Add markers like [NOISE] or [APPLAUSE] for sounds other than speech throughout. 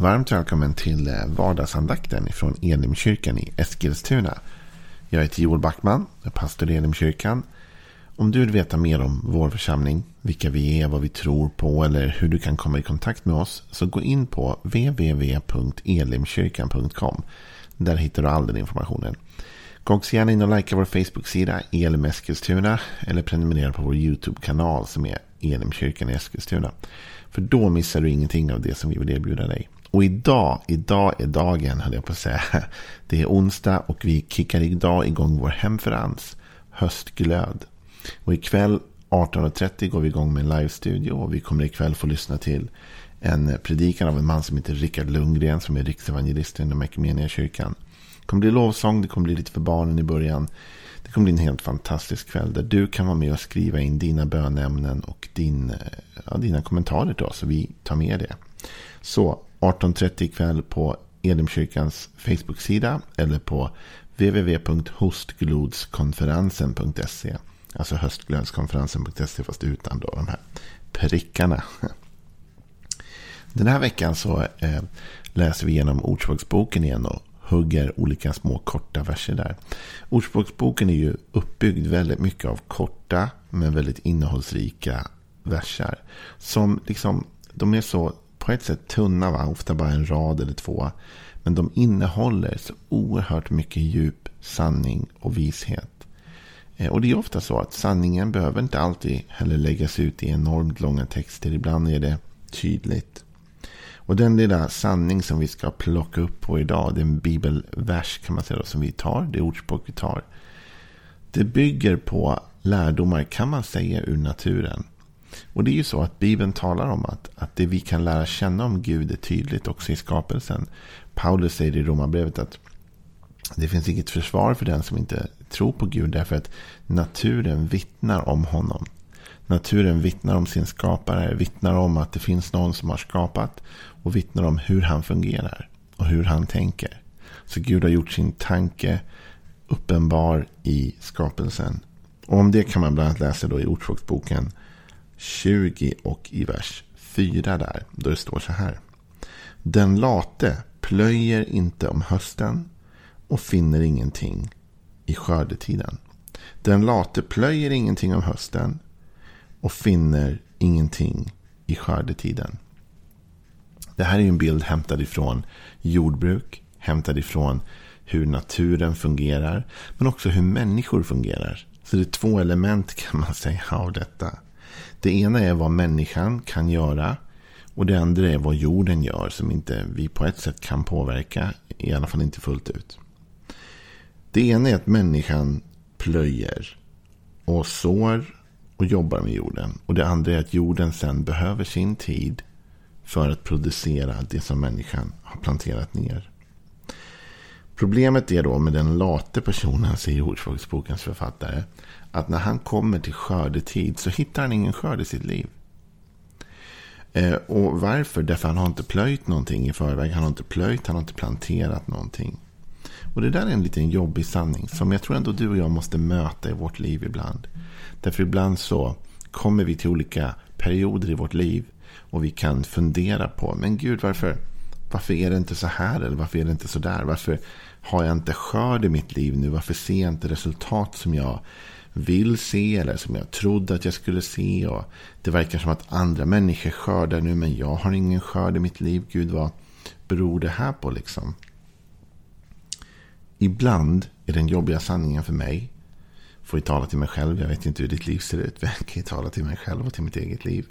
Varmt välkommen till eh, vardagsandakten från Elimkyrkan i Eskilstuna. Jag heter Joel Backman, är pastor i Elimkyrkan. Om du vill veta mer om vår församling, vilka vi är, vad vi tror på eller hur du kan komma i kontakt med oss så gå in på www.elimkyrkan.com. Där hittar du all den informationen. Gå också gärna in och likea vår Facebook-sida Elim Eskilstuna eller prenumerera på vår YouTube-kanal som är Elimkyrkan i Eskilstuna. För då missar du ingenting av det som vi vill erbjuda dig. Och idag, idag är dagen, höll jag på att säga. [LAUGHS] Det är onsdag och vi kickar idag igång vår hemferans, Höstglöd. Och ikväll 18.30 går vi igång med en livestudio och vi kommer ikväll få lyssna till en predikan av en man som heter Rickard Lundgren som är riksevangelist inom kyrkan. Det kommer bli lovsång, det kommer bli lite för barnen i början. Det kommer bli en helt fantastisk kväll där du kan vara med och skriva in dina bönämnen och din, eh, ja, dina kommentarer till oss. Så vi tar med det. Så 18.30 ikväll på Elimkyrkans Facebook-sida eller på www.hostglodskonferensen.se. Alltså höstglödskonferensen.se fast utan då de här prickarna. Den här veckan så eh, läser vi igenom Ordspråksboken igen och hugger olika små korta verser där. Ordspråksboken är ju uppbyggd väldigt mycket av korta men väldigt innehållsrika versar. Som liksom, de är så på ett sätt tunna, va? ofta bara en rad eller två. Men de innehåller så oerhört mycket djup, sanning och vishet. Eh, och det är ofta så att sanningen behöver inte alltid heller läggas ut i enormt långa texter. Ibland är det tydligt. Och den lilla sanning som vi ska plocka upp på idag, det är en bibelvers kan man säga då, som vi tar, det ordspråk vi tar. Det bygger på lärdomar kan man säga ur naturen. Och det är ju så att Bibeln talar om att, att det vi kan lära känna om Gud är tydligt också i skapelsen. Paulus säger i Romarbrevet att det finns inget försvar för den som inte tror på Gud därför att naturen vittnar om honom. Naturen vittnar om sin skapare, vittnar om att det finns någon som har skapat och vittnar om hur han fungerar och hur han tänker. Så Gud har gjort sin tanke uppenbar i skapelsen. Och om det kan man bland annat läsa då i Ordspråksboken 20 och i vers 4 där. Då det står så här. Den late plöjer inte om hösten och finner ingenting i skördetiden. Den late plöjer ingenting om hösten och finner ingenting i skördetiden. Det här är en bild hämtad ifrån jordbruk, hämtad ifrån hur naturen fungerar, men också hur människor fungerar. Så det är två element kan man säga av detta. Det ena är vad människan kan göra. Och det andra är vad jorden gör som inte vi på ett sätt kan påverka. I alla fall inte fullt ut. Det ena är att människan plöjer och sår och jobbar med jorden. Och det andra är att jorden sen behöver sin tid för att producera det som människan har planterat ner. Problemet är då med den late personen, säger Ordspråksbokens författare, att när han kommer till skördetid så hittar han ingen skörd i sitt liv. Eh, och varför? Därför han har inte plöjt någonting i förväg. Han har inte plöjt, han har inte planterat någonting. Och det där är en liten jobbig sanning som jag tror ändå du och jag måste möta i vårt liv ibland. Därför ibland så kommer vi till olika perioder i vårt liv och vi kan fundera på, men gud varför, varför är det inte så här eller varför är det inte så där? Varför har jag inte skörd i mitt liv nu? Varför ser jag inte resultat som jag vill se eller som jag trodde att jag skulle se. Och det verkar som att andra människor skördar nu men jag har ingen skörd i mitt liv. Gud, vad beror det här på liksom? Ibland är den jobbiga sanningen för mig, får jag tala till mig själv, jag vet inte hur ditt liv ser ut, men jag kan ju tala till mig själv och till mitt eget liv.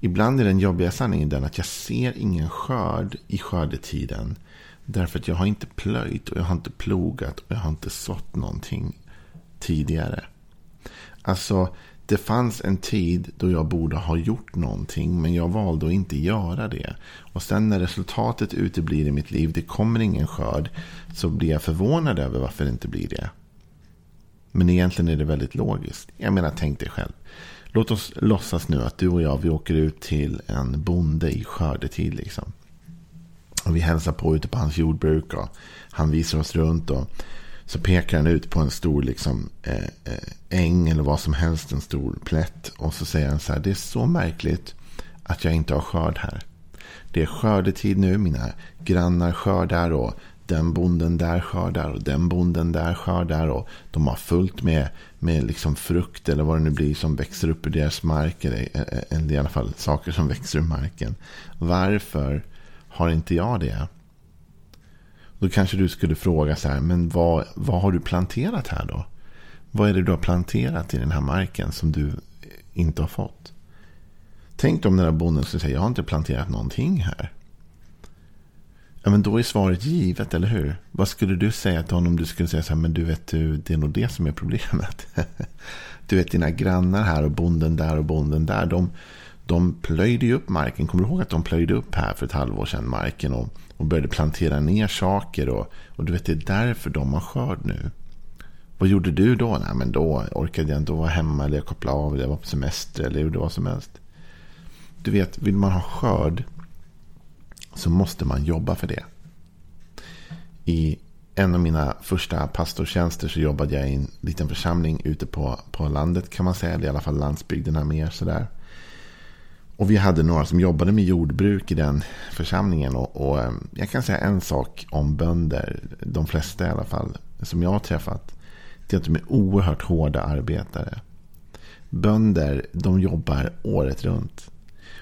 Ibland är den jobbiga sanningen den att jag ser ingen skörd i skördetiden. Därför att jag har inte plöjt och jag har inte plogat och jag har inte sått någonting tidigare. Alltså, det fanns en tid då jag borde ha gjort någonting. Men jag valde att inte göra det. Och sen när resultatet uteblir i mitt liv. Det kommer ingen skörd. Så blir jag förvånad över varför det inte blir det. Men egentligen är det väldigt logiskt. Jag menar, tänk dig själv. Låt oss låtsas nu att du och jag vi åker ut till en bonde i skördetid. Liksom. Och vi hälsar på ute på hans jordbruk. Och han visar oss runt. och så pekar han ut på en stor liksom, eh, eh, äng eller vad som helst. En stor plätt. Och så säger han så här. Det är så märkligt att jag inte har skörd här. Det är skördetid nu. Mina grannar skördar och den bonden där skördar och den bonden där skördar. Och de har fullt med, med liksom frukt eller vad det nu blir som växer upp ur deras mark. Eller, eh, eh, eller i alla fall saker som växer ur marken. Varför har inte jag det? Då kanske du skulle fråga så här, men vad, vad har du planterat här då? Vad är det du har planterat i den här marken som du inte har fått? Tänk om den där bonden skulle säga, jag har inte planterat någonting här. Ja, men då är svaret givet, eller hur? Vad skulle du säga till honom du skulle säga så här, men du vet, du, det är nog det som är problemet. [LAUGHS] du vet, dina grannar här och bonden där och bonden där, de, de plöjde ju upp marken. Kommer du ihåg att de plöjde upp här för ett halvår sedan marken och, och började plantera ner saker? Och, och du vet, det är därför de har skörd nu. Vad gjorde du då? Nej, men då orkade jag inte vara hemma eller jag kopplade av eller jag var på semester eller gjorde vad som helst. Du vet, vill man ha skörd så måste man jobba för det. I en av mina första pastortjänster så jobbade jag i en liten församling ute på, på landet kan man säga. Eller i alla fall landsbygden mer sådär. Och vi hade några som jobbade med jordbruk i den församlingen. Och, och, eh, jag kan säga en sak om bönder, de flesta i alla fall, som jag har träffat. Det är att de är oerhört hårda arbetare. Bönder, de jobbar året runt.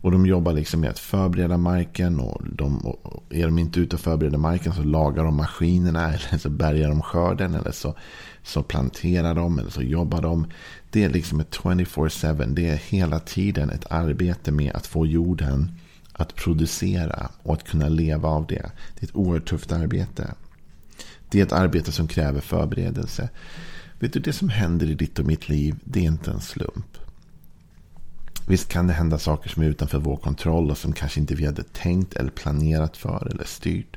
Och de jobbar liksom med att förbereda marken. Och, de, och är de inte ute och förbereder marken så lagar de maskinerna. [LAUGHS] Eller så bärgar de skörden. Eller så, så planterar de. Eller så jobbar de. Det är liksom ett 24-7. Det är hela tiden ett arbete med att få jorden att producera. Och att kunna leva av det. Det är ett oerhört tufft arbete. Det är ett arbete som kräver förberedelse. Vet du, det som händer i ditt och mitt liv, det är inte en slump. Visst kan det hända saker som är utanför vår kontroll och som kanske inte vi hade tänkt eller planerat för eller styrt.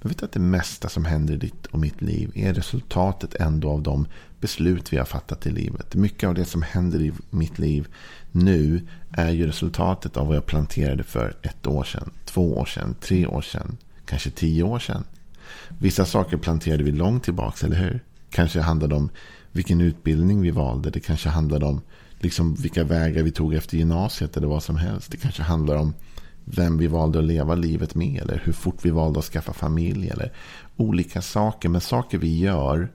Men vet du att det mesta som händer i ditt och mitt liv är resultatet ändå av de beslut vi har fattat i livet. Mycket av det som händer i mitt liv nu är ju resultatet av vad jag planterade för ett år sedan, två år sedan, tre år sedan, kanske tio år sedan. Vissa saker planterade vi långt tillbaka, eller hur? Kanske handlade om vilken utbildning vi valde. Det kanske handlade om liksom vilka vägar vi tog efter gymnasiet eller vad som helst. Det kanske handlar om vem vi valde att leva livet med eller hur fort vi valde att skaffa familj eller olika saker. Men saker vi gör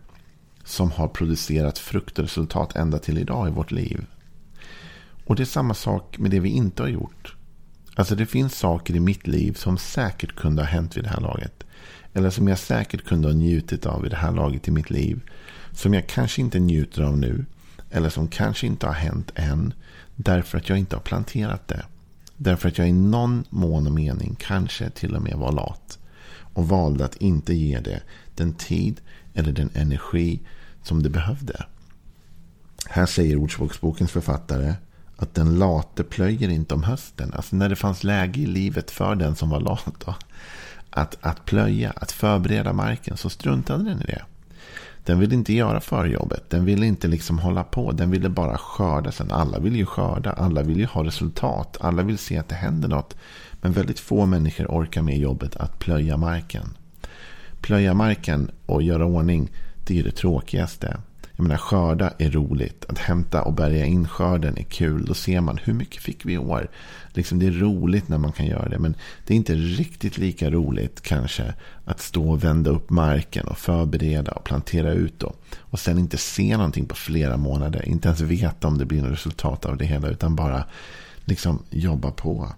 som har producerat frukt och resultat ända till idag i vårt liv. Och det är samma sak med det vi inte har gjort. Alltså det finns saker i mitt liv som säkert kunde ha hänt vid det här laget. Eller som jag säkert kunde ha njutit av vid det här laget i mitt liv. Som jag kanske inte njuter av nu. Eller som kanske inte har hänt än. Därför att jag inte har planterat det. Därför att jag i någon mån och mening kanske till och med var lat. Och valde att inte ge det den tid eller den energi som det behövde. Här säger Ordspråksbokens författare att den late plöjer inte om hösten. Alltså när det fanns läge i livet för den som var lat. Då, att, att plöja, att förbereda marken så struntade den i det. Den ville inte göra förjobbet. Den ville inte liksom hålla på. Den ville bara skörda sen. Alla vill ju skörda. Alla vill ju ha resultat. Alla vill se att det händer något. Men väldigt få människor orkar med jobbet att plöja marken. Plöja marken och göra ordning, det är det tråkigaste. Jag menar, skörda är roligt. Att hämta och bärga in skörden är kul. Då ser man hur mycket fick vi i år. Liksom det är roligt när man kan göra det. Men det är inte riktigt lika roligt kanske att stå och vända upp marken och förbereda och plantera ut. Då. Och sen inte se någonting på flera månader. Inte ens veta om det blir något resultat av det hela. Utan bara liksom jobba på.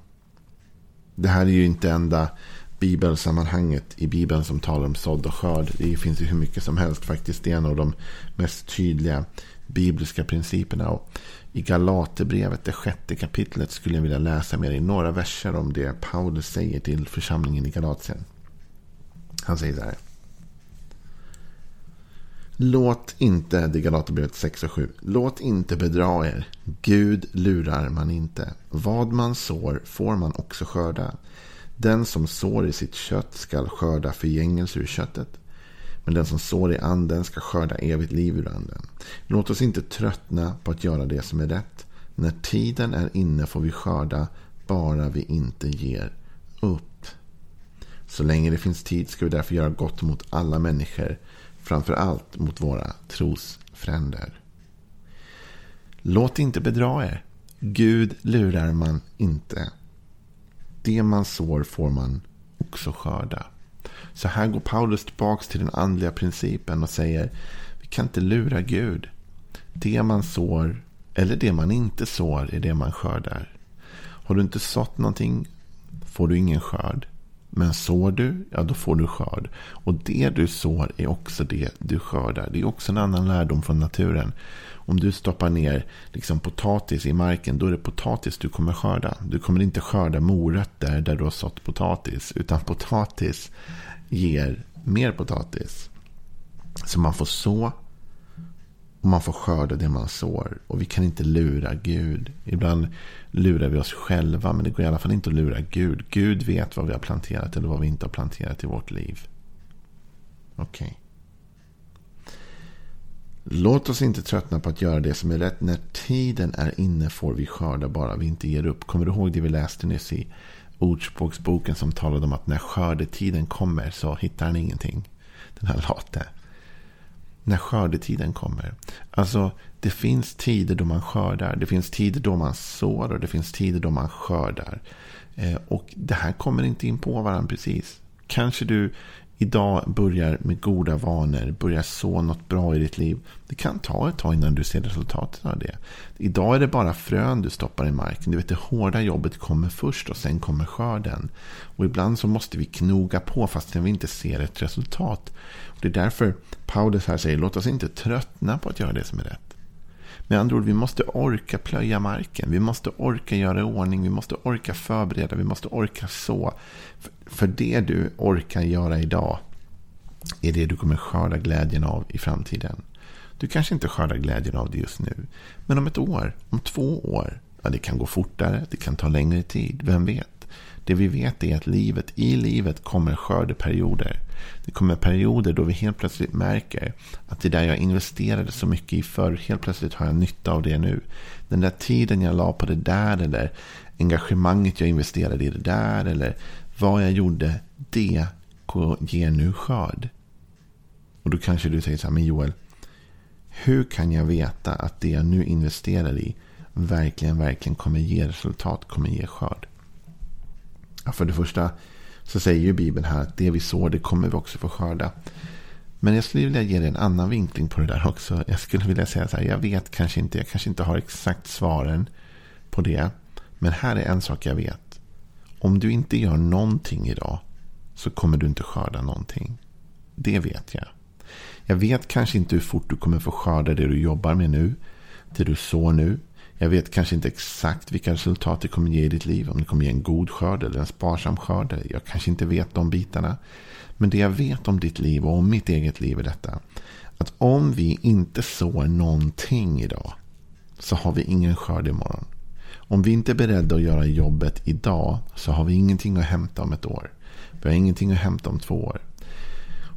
Det här är ju inte enda bibelsammanhanget i Bibeln som talar om sådd och skörd. Det finns ju hur mycket som helst faktiskt. Det är en av de mest tydliga bibliska principerna. Och I Galaterbrevet, det sjätte kapitlet, skulle jag vilja läsa med dig några verser om det Paulus säger till församlingen i Galatien. Han säger så här. Låt inte, det Galaterbrevet 6 och 7. Låt inte bedra er. Gud lurar man inte. Vad man sår får man också skörda. Den som sår i sitt kött skall skörda förgängelse ur köttet. Men den som sår i anden ska skörda evigt liv ur anden. Låt oss inte tröttna på att göra det som är rätt. När tiden är inne får vi skörda, bara vi inte ger upp. Så länge det finns tid ska vi därför göra gott mot alla människor. Framför allt mot våra trosfränder. Låt inte bedra er. Gud lurar man inte. Det man sår får man också skörda. Så här går Paulus tillbaka till den andliga principen och säger vi kan inte lura Gud. Det man sår eller det man inte sår är det man skördar. Har du inte sått någonting får du ingen skörd. Men sår du, ja då får du skörd. Och det du sår är också det du skördar. Det är också en annan lärdom från naturen. Om du stoppar ner liksom potatis i marken, då är det potatis du kommer skörda. Du kommer inte skörda morötter där du har sått potatis. Utan potatis ger mer potatis. Så man får så och man får skörda det man sår. Och vi kan inte lura Gud. Ibland lurar vi oss själva. Men det går i alla fall inte att lura Gud. Gud vet vad vi har planterat eller vad vi inte har planterat i vårt liv. Okej. Okay. Låt oss inte tröttna på att göra det som är rätt. När tiden är inne får vi skörda bara vi inte ger upp. Kommer du ihåg det vi läste nyss i Ordspråksboken som talade om att när skördetiden kommer så hittar han ingenting. Den här late när skördetiden kommer. Alltså, det finns tider då man skördar. Det finns tider då man sår och det finns tider då man skördar. Eh, och det här kommer inte in på varandra precis. Kanske du idag börjar med goda vanor, börjar så något bra i ditt liv. Det kan ta ett tag innan du ser resultatet av det. Idag är det bara frön du stoppar i marken. Du vet, det hårda jobbet kommer först och sen kommer skörden. Och ibland så måste vi knoga på fastän vi inte ser ett resultat. Det är därför Paulus här säger, låt oss inte tröttna på att göra det som är rätt. Med andra ord, vi måste orka plöja marken. Vi måste orka göra i ordning. Vi måste orka förbereda. Vi måste orka så. För det du orkar göra idag är det du kommer skörda glädjen av i framtiden. Du kanske inte skördar glädjen av det just nu. Men om ett år, om två år, ja, det kan gå fortare, det kan ta längre tid, vem vet? Det vi vet är att livet, i livet kommer skördeperioder. Det kommer perioder då vi helt plötsligt märker att det där jag investerade så mycket i förr, helt plötsligt har jag nytta av det nu. Den där tiden jag la på det där eller engagemanget jag investerade i det där eller vad jag gjorde, det ger nu skörd. Och då kanske du säger så här, men Joel, hur kan jag veta att det jag nu investerar i verkligen, verkligen kommer ge resultat, kommer ge skörd? För det första så säger ju Bibeln här att det vi sår, det kommer vi också få skörda. Men jag skulle vilja ge dig en annan vinkling på det där också. Jag skulle vilja säga så här, jag vet kanske inte, jag kanske inte har exakt svaren på det. Men här är en sak jag vet. Om du inte gör någonting idag så kommer du inte skörda någonting. Det vet jag. Jag vet kanske inte hur fort du kommer få skörda det du jobbar med nu. Det du sår nu. Jag vet kanske inte exakt vilka resultat det kommer ge i ditt liv. Om det kommer ge en god skörd eller en sparsam skörd. Jag kanske inte vet de bitarna. Men det jag vet om ditt liv och om mitt eget liv är detta. Att om vi inte sår någonting idag. Så har vi ingen skörd imorgon. Om vi inte är beredda att göra jobbet idag. Så har vi ingenting att hämta om ett år. Vi har ingenting att hämta om två år.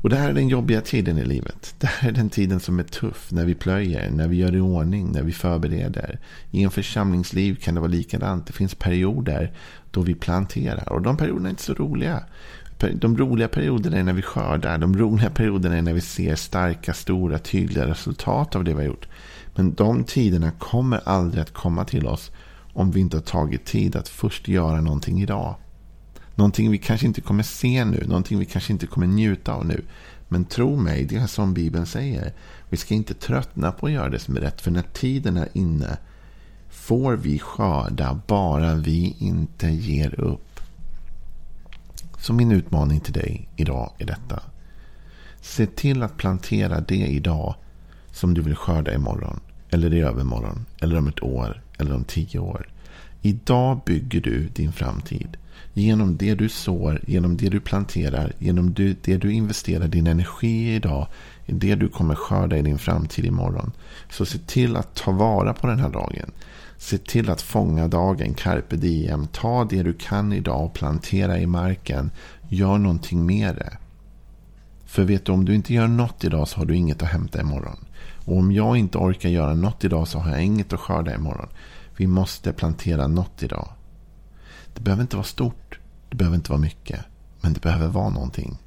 Och det här är den jobbiga tiden i livet. Det här är den tiden som är tuff. När vi plöjer, när vi gör i ordning, när vi förbereder. I en församlingsliv kan det vara likadant. Det finns perioder då vi planterar. Och de perioderna är inte så roliga. De roliga perioderna är när vi skördar. De roliga perioderna är när vi ser starka, stora, tydliga resultat av det vi har gjort. Men de tiderna kommer aldrig att komma till oss om vi inte har tagit tid att först göra någonting idag. Någonting vi kanske inte kommer se nu. Någonting vi kanske inte kommer njuta av nu. Men tro mig, det är som Bibeln säger. Vi ska inte tröttna på att göra det som är rätt. För när tiden är inne får vi skörda bara vi inte ger upp. Så min utmaning till dig idag är detta. Se till att plantera det idag som du vill skörda imorgon. Eller i övermorgon. Eller om ett år. Eller om tio år. Idag bygger du din framtid. Genom det du sår, genom det du planterar, genom det du investerar din energi i idag, i det du kommer skörda i din framtid imorgon. Så se till att ta vara på den här dagen. Se till att fånga dagen, carpe diem. Ta det du kan idag och plantera i marken. Gör någonting med det. För vet du, om du inte gör något idag så har du inget att hämta imorgon. Och om jag inte orkar göra något idag så har jag inget att skörda imorgon. Vi måste plantera något idag. Det behöver inte vara stort. Det behöver inte vara mycket. Men det behöver vara någonting.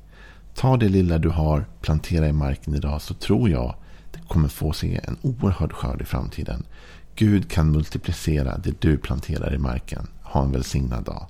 Ta det lilla du har, plantera i marken idag så tror jag du kommer få se en oerhörd skörd i framtiden. Gud kan multiplicera det du planterar i marken. Ha en välsignad dag.